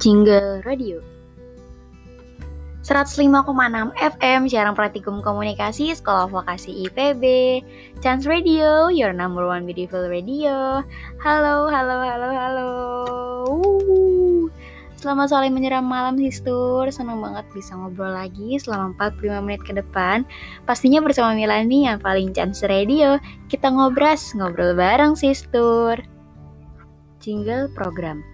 Jingle Radio. 105,6 FM Siaran Praktikum Komunikasi Sekolah Vokasi IPB Chance Radio, your number one beautiful radio. Halo, halo, halo, halo. Selamat sore menjelang malam Sistur. Senang banget bisa ngobrol lagi selama 45 menit ke depan. Pastinya bersama Milani yang paling Chance Radio. Kita ngobras, ngobrol bareng Sistur. Jingle program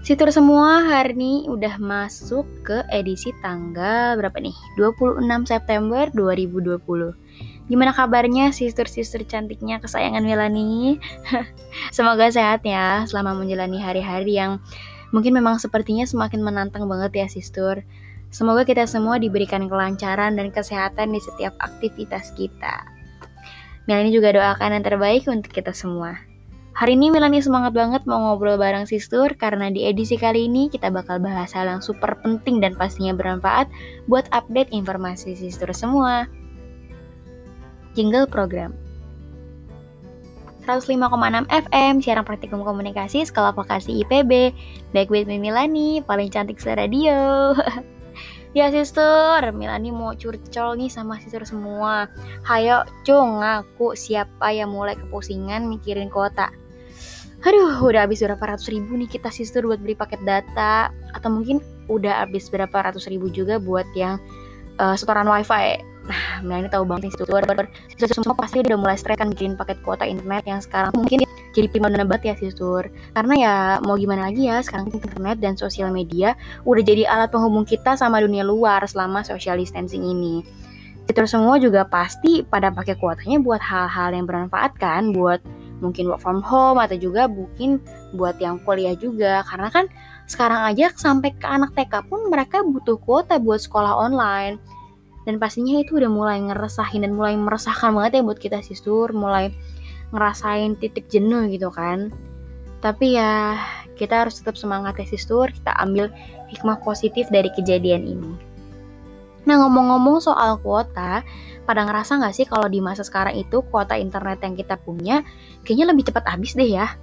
Situr semua hari ini udah masuk ke edisi tanggal berapa nih? 26 September 2020. Gimana kabarnya sister-sister cantiknya kesayangan Melani? Semoga sehat ya selama menjalani hari-hari yang mungkin memang sepertinya semakin menantang banget ya sister. Semoga kita semua diberikan kelancaran dan kesehatan di setiap aktivitas kita. Melani juga doakan yang terbaik untuk kita semua. Hari ini Melani semangat banget mau ngobrol bareng Sistur karena di edisi kali ini kita bakal bahas hal yang super penting dan pastinya bermanfaat buat update informasi Sistur semua. Jingle program 105,6 FM, siaran praktikum komunikasi sekolah vokasi IPB. Back with me Milani, paling cantik se-radio. ya sister, Milani mau curcol nih sama sister semua. Hayo cung ngaku siapa yang mulai kepusingan mikirin kota aduh udah habis berapa ratus ribu nih kita sister buat beli paket data. Atau mungkin udah habis berapa ratus ribu juga buat yang uh, setoran wifi. Nah Melani tahu banget nih sister. Semua pasti udah mulai stres kan bikin paket kuota internet yang sekarang. Mungkin jadi prima banget ya sister. Karena ya mau gimana lagi ya sekarang internet dan sosial media udah jadi alat penghubung kita sama dunia luar selama social distancing ini. Sister semua juga pasti pada pakai kuotanya buat hal-hal yang bermanfaat kan buat mungkin work from home atau juga mungkin buat yang kuliah juga. Karena kan sekarang aja sampai ke anak TK pun mereka butuh kuota buat sekolah online. Dan pastinya itu udah mulai ngeresahin dan mulai meresahkan banget ya buat kita sisur mulai ngerasain titik jenuh gitu kan. Tapi ya kita harus tetap semangat ya sisur kita ambil hikmah positif dari kejadian ini Nah ngomong-ngomong soal kuota, pada ngerasa nggak sih kalau di masa sekarang itu kuota internet yang kita punya kayaknya lebih cepat habis deh ya?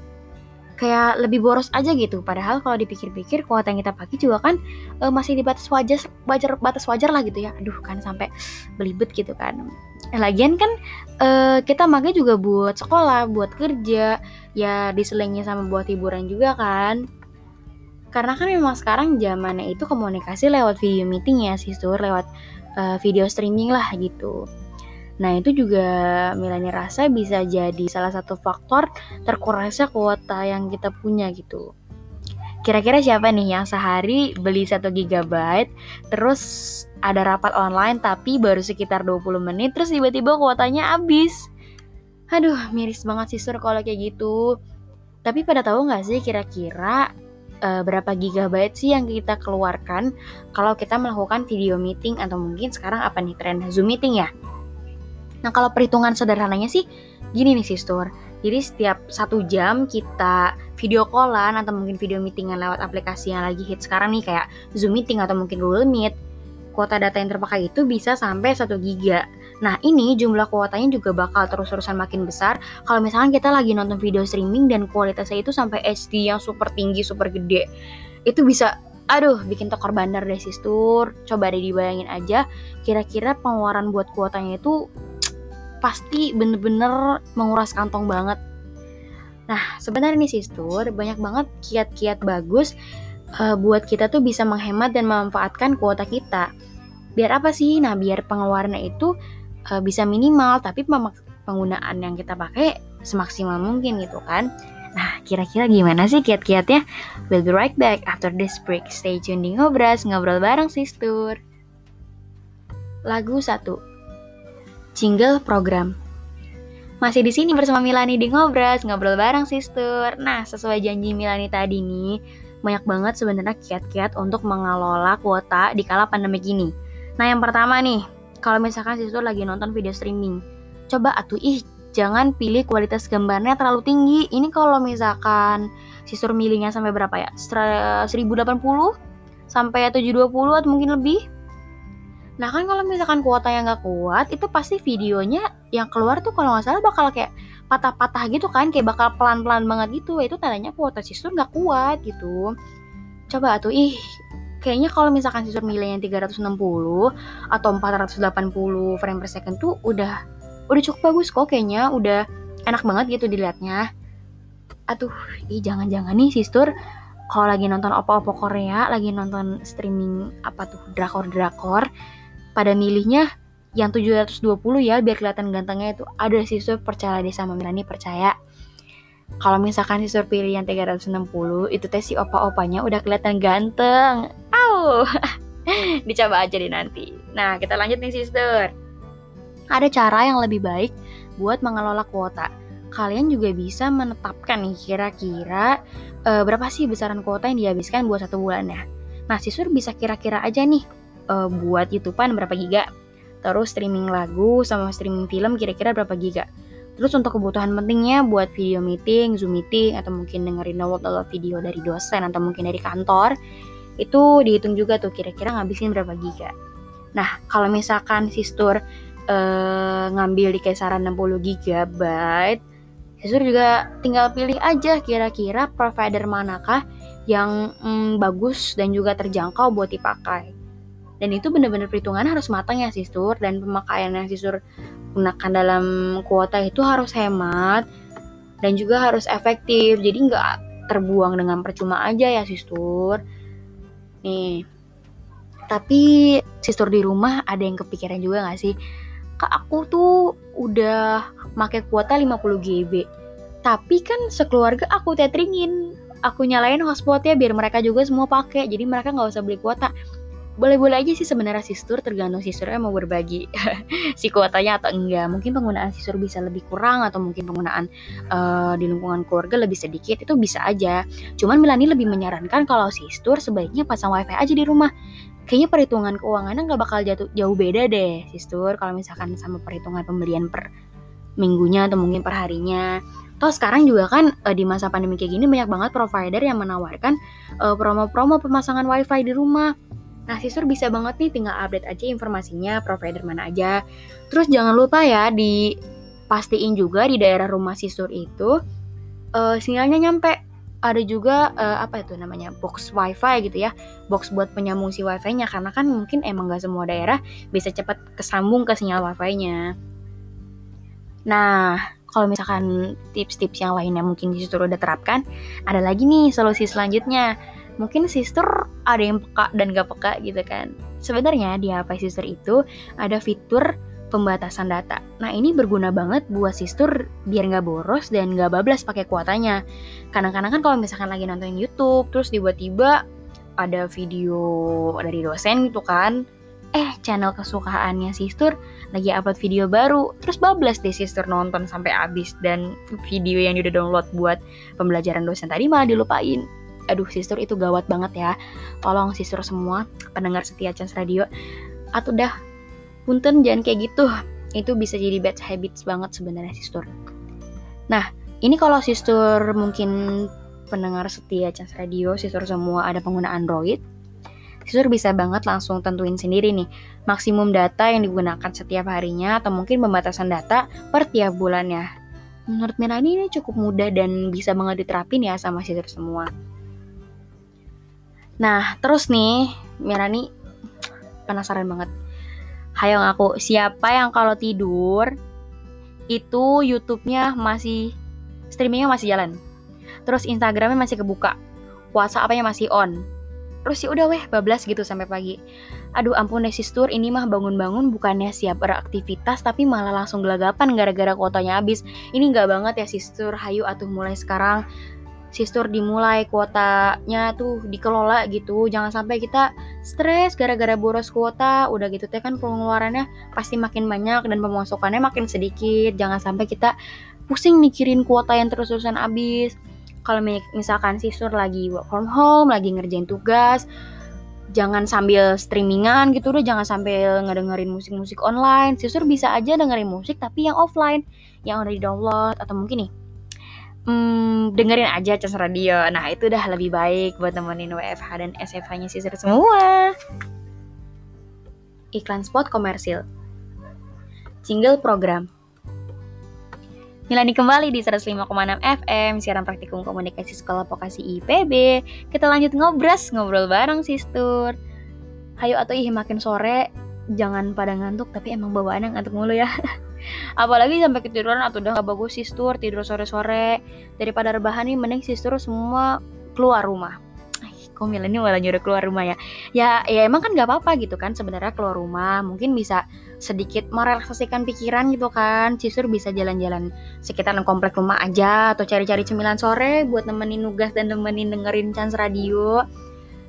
Kayak lebih boros aja gitu. Padahal kalau dipikir-pikir kuota yang kita pakai juga kan e, masih di batas wajar, wajar batas wajar lah gitu ya. Aduh kan sampai belibet gitu kan. Eh, lagian kan e, kita pakai juga buat sekolah, buat kerja, ya diselingnya sama buat hiburan juga kan karena kan memang sekarang zamannya itu komunikasi lewat video meeting ya sih sur lewat uh, video streaming lah gitu. Nah itu juga Milani rasa bisa jadi salah satu faktor terkurasnya kuota yang kita punya gitu. Kira-kira siapa nih yang sehari beli 1 GB terus ada rapat online tapi baru sekitar 20 menit terus tiba-tiba kuotanya habis? Aduh miris banget sih sur kalau kayak gitu. Tapi pada tahu nggak sih kira-kira uh, berapa gigabyte sih yang kita keluarkan kalau kita melakukan video meeting atau mungkin sekarang apa nih tren Zoom meeting ya. Nah kalau perhitungan sederhananya sih gini nih sister. Jadi setiap satu jam kita video callan atau mungkin video meetingan lewat aplikasi yang lagi hit sekarang nih kayak Zoom meeting atau mungkin Google Meet kuota data yang terpakai itu bisa sampai 1 giga. Nah, ini jumlah kuotanya juga bakal terus-terusan makin besar kalau misalkan kita lagi nonton video streaming dan kualitasnya itu sampai HD yang super tinggi, super gede. Itu bisa aduh bikin tokar bandar deh sistur. Coba deh dibayangin aja kira-kira pengeluaran buat kuotanya itu pasti bener-bener menguras kantong banget. Nah, sebenarnya nih sistur, banyak banget kiat-kiat bagus uh, buat kita tuh bisa menghemat dan memanfaatkan kuota kita. Biar apa sih? Nah, biar pengeluarannya itu uh, bisa minimal, tapi penggunaan yang kita pakai semaksimal mungkin gitu kan. Nah, kira-kira gimana sih kiat-kiatnya? We'll be right back after this break. Stay tuned di Ngobras, ngobrol bareng Sistur. Lagu 1 Jingle Program masih di sini bersama Milani di Ngobras, ngobrol bareng Sister. Nah, sesuai janji Milani tadi nih, banyak banget sebenarnya kiat-kiat untuk mengelola kuota di kala pandemi gini. Nah, yang pertama nih, kalau misalkan siswa lagi nonton video streaming, coba atuh ih jangan pilih kualitas gambarnya terlalu tinggi. Ini kalau misalkan siswa milihnya sampai berapa ya? 1080 sampai 720 atau mungkin lebih. Nah kan kalau misalkan kuota yang nggak kuat, itu pasti videonya yang keluar tuh kalau nggak salah bakal kayak patah-patah gitu kan kayak bakal pelan-pelan banget gitu itu tandanya kuota sister nggak kuat gitu coba tuh ih kayaknya kalau misalkan sisur milih yang 360 atau 480 frame per second tuh udah udah cukup bagus kok kayaknya. Udah enak banget gitu dilihatnya. Aduh ih jangan-jangan nih sister kalau lagi nonton opo-opo Korea lagi nonton streaming apa tuh drakor-drakor pada milihnya yang 720 ya biar kelihatan gantengnya itu ada sister percaya deh sama Milani percaya. Kalau misalkan si pilih yang 360 itu tes si opa-opanya udah kelihatan ganteng. Dicoba aja deh nanti. Nah, kita lanjut nih sister. Ada cara yang lebih baik buat mengelola kuota. Kalian juga bisa menetapkan nih kira-kira uh, berapa sih besaran kuota yang dihabiskan buat satu bulan ya. Nah, sisur bisa kira-kira aja nih uh, buat YouTubean berapa giga. Terus streaming lagu sama streaming film kira-kira berapa giga Terus untuk kebutuhan pentingnya buat video meeting, Zoom meeting, atau mungkin dengerin download atau video dari dosen atau mungkin dari kantor, itu dihitung juga tuh kira-kira ngabisin berapa giga. Nah, kalau misalkan Sistur eh, ngambil di kisaran 60 GB, Sistur juga tinggal pilih aja kira-kira provider manakah yang mm, bagus dan juga terjangkau buat dipakai. Dan itu bener-bener perhitungan harus matang ya Sistur dan pemakaian yang Sistur gunakan dalam kuota itu harus hemat dan juga harus efektif jadi nggak terbuang dengan percuma aja ya sistur nih. Tapi sistur di rumah ada yang kepikiran juga nggak sih? Kak aku tuh udah make kuota 50 GB tapi kan sekeluarga aku teteringin aku nyalain hotspotnya biar mereka juga semua pakai. Jadi mereka nggak usah beli kuota boleh-boleh aja sih sebenarnya sistur tergantung sisturnya mau berbagi si kuotanya atau enggak. Mungkin penggunaan sistur bisa lebih kurang atau mungkin penggunaan uh, di lingkungan keluarga lebih sedikit itu bisa aja. Cuman Milani lebih menyarankan kalau sistur sebaiknya pasang wifi aja di rumah. Kayaknya perhitungan keuangannya nggak bakal jatuh jauh beda deh sistur kalau misalkan sama perhitungan pembelian per minggunya atau mungkin per harinya. Toh sekarang juga kan uh, di masa pandemi kayak gini banyak banget provider yang menawarkan uh, promo-promo pemasangan wifi di rumah Nah, Sisur bisa banget nih tinggal update aja informasinya provider mana aja. Terus jangan lupa ya dipastiin juga di daerah rumah Sisur itu uh, sinyalnya nyampe. Ada juga uh, apa itu namanya box wifi gitu ya, box buat penyambung si wifi-nya karena kan mungkin emang gak semua daerah bisa cepat kesambung ke sinyal wifi-nya. Nah, kalau misalkan tips-tips yang lainnya mungkin Sisur udah terapkan, ada lagi nih solusi selanjutnya mungkin sister ada yang peka dan gak peka gitu kan sebenarnya di HP sister itu ada fitur pembatasan data. Nah ini berguna banget buat sister biar nggak boros dan nggak bablas pakai kuotanya. Kadang-kadang kan kalau misalkan lagi nonton YouTube terus tiba-tiba ada video dari dosen gitu kan, eh channel kesukaannya sister lagi upload video baru, terus bablas deh sister nonton sampai habis dan video yang udah download buat pembelajaran dosen tadi malah dilupain aduh sister itu gawat banget ya tolong sister semua pendengar setia Chance Radio atau dah punten jangan kayak gitu itu bisa jadi bad habits banget sebenarnya sister nah ini kalau sister mungkin pendengar setia Chance Radio sister semua ada pengguna Android Sister bisa banget langsung tentuin sendiri nih maksimum data yang digunakan setiap harinya atau mungkin pembatasan data per tiap bulannya. Menurut Melanie ini cukup mudah dan bisa banget diterapin ya sama sister semua. Nah, terus nih, Mirani penasaran banget. Hayo ngaku, siapa yang kalau tidur itu YouTube-nya masih streamingnya masih jalan. Terus Instagramnya masih kebuka. WhatsApp-nya masih on. Terus ya udah weh bablas gitu sampai pagi. Aduh ampun deh sistur, ini mah bangun-bangun bukannya siap beraktivitas tapi malah langsung gelagapan gara-gara kuotanya habis. Ini nggak banget ya sistur, hayu atuh mulai sekarang sistur dimulai kuotanya tuh dikelola gitu. Jangan sampai kita stres gara-gara boros kuota. Udah gitu teh kan pengeluarannya pasti makin banyak dan pemasukannya makin sedikit. Jangan sampai kita pusing mikirin kuota yang terus-terusan habis. Kalau misalkan sistur lagi work from home lagi ngerjain tugas jangan sambil streamingan gitu udah jangan sambil ngedengerin musik-musik online. Sistur bisa aja dengerin musik tapi yang offline yang udah di download atau mungkin nih hmm, dengerin aja Cas Radio. Nah, itu udah lebih baik buat temenin WFH dan SFH-nya sisir semua. Iklan spot komersil. Jingle program. Milani kembali di 105,6 FM Siaran Praktikum Komunikasi Sekolah Vokasi IPB Kita lanjut ngobras, ngobrol bareng Sistur Hayo atau ih makin sore Jangan pada ngantuk Tapi emang bawaannya ngantuk mulu ya Apalagi sampai ketiduran atau udah gak bagus Sistur Tidur sore-sore. Daripada rebahan nih mending Sistur semua keluar rumah. Kok Milani malah nyuruh keluar rumah ya? Ya ya emang kan gak apa-apa gitu kan sebenarnya keluar rumah mungkin bisa sedikit merelaksasikan pikiran gitu kan. Cisur bisa jalan-jalan sekitaran komplek rumah aja atau cari-cari cemilan sore buat nemenin nugas dan nemenin dengerin chance radio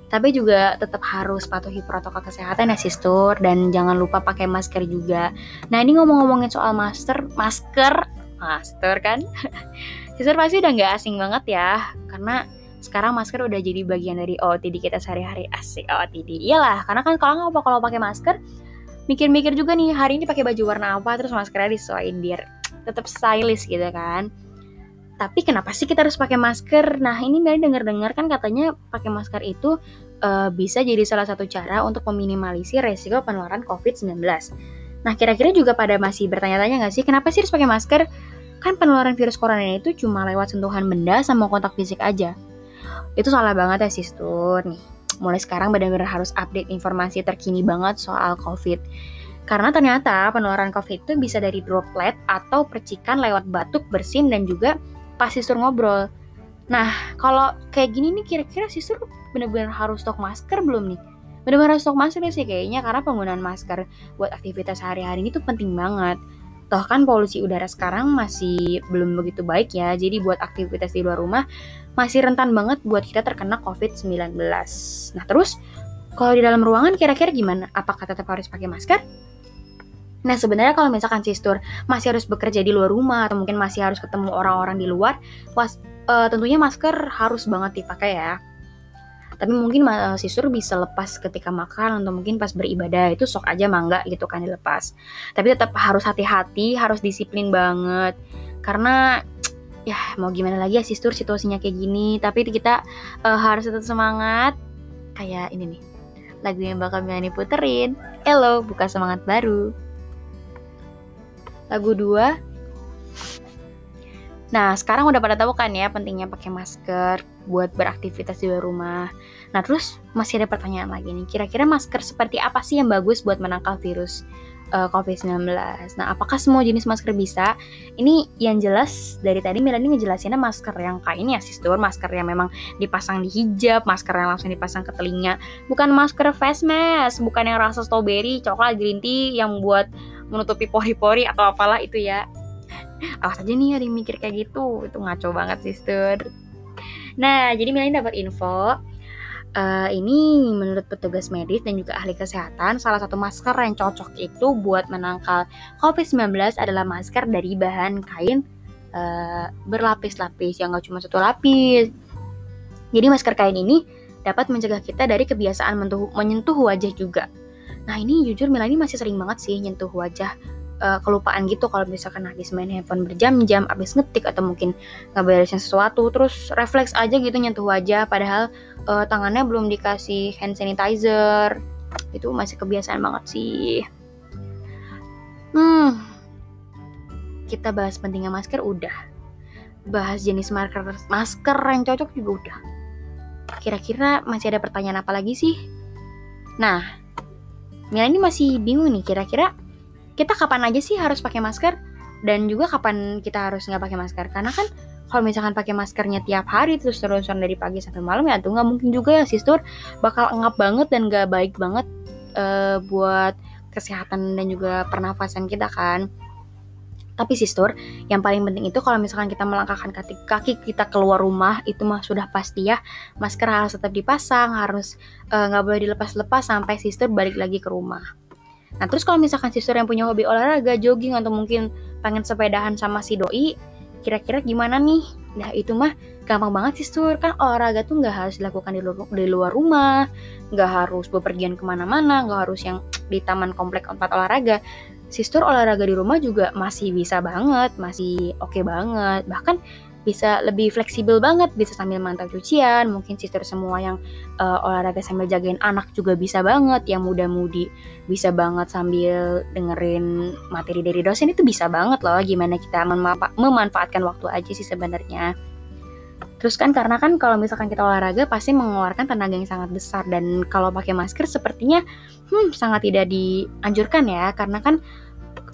tapi juga tetap harus patuhi protokol kesehatan ya sistur. Dan jangan lupa pakai masker juga. Nah ini ngomong-ngomongin soal masker masker. Masker kan? Sistur pasti udah nggak asing banget ya. Karena sekarang masker udah jadi bagian dari OOTD kita sehari-hari. Asik OOTD iyalah karena kan kalau nggak kalau pakai masker mikir-mikir juga nih hari ini pakai baju warna apa terus maskernya disesuaikan biar tetap stylish gitu kan tapi kenapa sih kita harus pakai masker? Nah ini Meli dengar-dengar kan katanya pakai masker itu uh, bisa jadi salah satu cara untuk meminimalisir resiko penularan COVID-19 nah kira-kira juga pada masih bertanya-tanya nggak sih kenapa sih harus pakai masker? Kan penularan virus corona itu cuma lewat sentuhan benda sama kontak fisik aja. Itu salah banget ya sistur nih mulai sekarang benar-benar harus update informasi terkini banget soal covid. Karena ternyata penularan covid itu bisa dari droplet atau percikan lewat batuk bersin dan juga pas sistur ngobrol nah kalau kayak gini nih kira-kira sistur benar-benar harus stok masker belum nih benar-benar harus stok masker sih kayaknya karena penggunaan masker buat aktivitas sehari-hari ini tuh penting banget Toh kan polusi udara sekarang masih belum begitu baik ya, jadi buat aktivitas di luar rumah masih rentan banget buat kita terkena COVID-19. Nah terus, kalau di dalam ruangan kira-kira gimana? Apakah tetap harus pakai masker? Nah sebenarnya kalau misalkan sistur masih harus bekerja di luar rumah atau mungkin masih harus ketemu orang-orang di luar, was, uh, tentunya masker harus banget dipakai ya. Tapi mungkin uh, sistur bisa lepas ketika makan atau mungkin pas beribadah itu sok aja mangga gitu kan dilepas. Tapi tetap harus hati-hati, harus disiplin banget. Karena ya mau gimana lagi ya sistur situasinya kayak gini. Tapi kita uh, harus tetap semangat. Kayak ini nih lagu yang bakal Milani puterin. Hello buka semangat baru lagu 2 Nah, sekarang udah pada tahu kan ya pentingnya pakai masker buat beraktivitas di luar rumah. Nah, terus masih ada pertanyaan lagi nih. Kira-kira masker seperti apa sih yang bagus buat menangkal virus uh, COVID-19. Nah, apakah semua jenis masker bisa? Ini yang jelas dari tadi Melanie ngejelasinnya masker yang kayak ini ya, sistur, masker yang memang dipasang di hijab, masker yang langsung dipasang ke telinga, bukan masker face mask, bukan yang rasa strawberry, coklat, green tea yang buat menutupi pori-pori atau apalah itu ya. Awas aja nih ada yang mikir kayak gitu, itu ngaco banget, sistur. Nah, jadi Melanie dapat info Uh, ini menurut petugas medis dan juga ahli kesehatan, salah satu masker yang cocok itu buat menangkal COVID-19 adalah masker dari bahan kain uh, berlapis-lapis, yang gak cuma satu lapis. Jadi masker kain ini dapat mencegah kita dari kebiasaan menyentuh wajah juga. Nah ini jujur Mila ini masih sering banget sih nyentuh wajah uh, kelupaan gitu kalau misalkan habis main handphone berjam-jam, habis ngetik atau mungkin ngeberesin sesuatu, terus refleks aja gitu nyentuh wajah, padahal uh, tangannya belum dikasih hand sanitizer. Itu masih kebiasaan banget sih. Hmm, kita bahas pentingnya masker udah. Bahas jenis masker masker yang cocok juga udah. Kira-kira masih ada pertanyaan apa lagi sih? Nah, Mila ini masih bingung nih kira-kira kita kapan aja sih harus pakai masker? Dan juga kapan kita harus nggak pakai masker? Karena kan kalau misalkan pakai maskernya tiap hari terus terusan dari pagi sampai malam ya tuh nggak mungkin juga ya sistur bakal ngap banget dan nggak baik banget uh, buat kesehatan dan juga pernafasan kita kan tapi sistur, yang paling penting itu kalau misalkan kita melangkahkan kaki, kaki kita keluar rumah itu mah sudah pasti ya masker harus tetap dipasang, harus eh, nggak uh, boleh dilepas-lepas sampai sistur balik lagi ke rumah. Nah terus kalau misalkan sister yang punya hobi olahraga, jogging atau mungkin pengen sepedahan sama si doi, kira-kira gimana nih? Nah itu mah gampang banget sih sur kan olahraga tuh nggak harus dilakukan di luar, di luar rumah, nggak harus bepergian ke mana-mana, nggak harus yang di taman komplek tempat olahraga. Sister olahraga di rumah juga masih bisa banget, masih oke okay banget. Bahkan bisa lebih fleksibel banget, bisa sambil mantau cucian, mungkin sister semua yang uh, olahraga sambil jagain anak juga bisa banget, yang muda-mudi bisa banget sambil dengerin materi dari dosen itu bisa banget loh, gimana kita memanfaatkan waktu aja sih sebenarnya. Terus kan karena kan kalau misalkan kita olahraga pasti mengeluarkan tenaga yang sangat besar. Dan kalau pakai masker sepertinya hmm, sangat tidak dianjurkan ya. Karena kan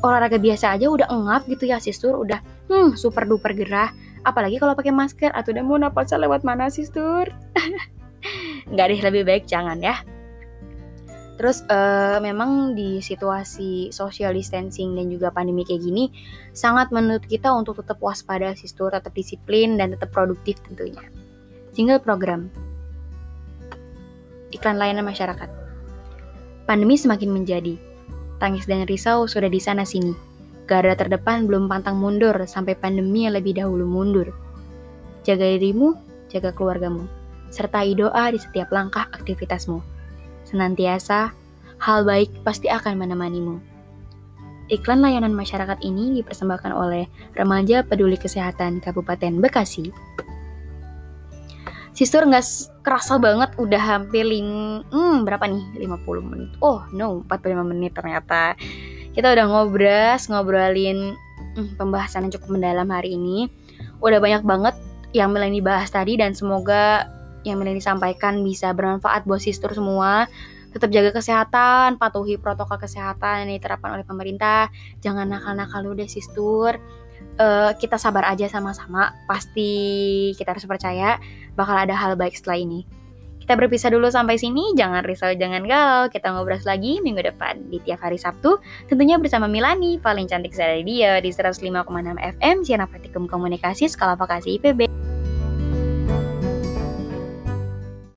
olahraga biasa aja udah engap gitu ya sistur udah hmm, super duper gerah. Apalagi kalau pakai masker. Atau udah mau napasnya lewat mana sih Tur? Nggak deh lebih baik jangan ya Terus uh, memang di situasi social distancing dan juga pandemi kayak gini sangat menuntut kita untuk tetap waspada, sistur, tetap disiplin dan tetap produktif tentunya. Single program. Iklan layanan masyarakat. Pandemi semakin menjadi. Tangis dan risau sudah di sana sini. Garda terdepan belum pantang mundur sampai pandemi yang lebih dahulu mundur. Jaga dirimu, jaga keluargamu, sertai doa di setiap langkah aktivitasmu. Senantiasa, hal baik pasti akan menemanimu. Iklan layanan masyarakat ini dipersembahkan oleh Remaja Peduli Kesehatan Kabupaten Bekasi. Sister nggak kerasa banget udah hampir lim, hmm, berapa nih? 50 menit. Oh no, 45 menit ternyata kita udah ngobras ngobrolin hmm, pembahasan yang cukup mendalam hari ini udah banyak banget yang Melani bahas tadi dan semoga yang Melani sampaikan bisa bermanfaat buat sister semua tetap jaga kesehatan, patuhi protokol kesehatan yang diterapkan oleh pemerintah. Jangan nakal-nakal deh sister. Uh, kita sabar aja sama-sama. Pasti kita harus percaya bakal ada hal baik setelah ini. Kita berpisah dulu sampai sini, jangan risau, jangan galau. Kita ngobrol lagi minggu depan di tiap hari Sabtu, tentunya bersama Milani, paling cantik saya dia di 105,6 FM, siaran praktikum komunikasi skala vokasi IPB.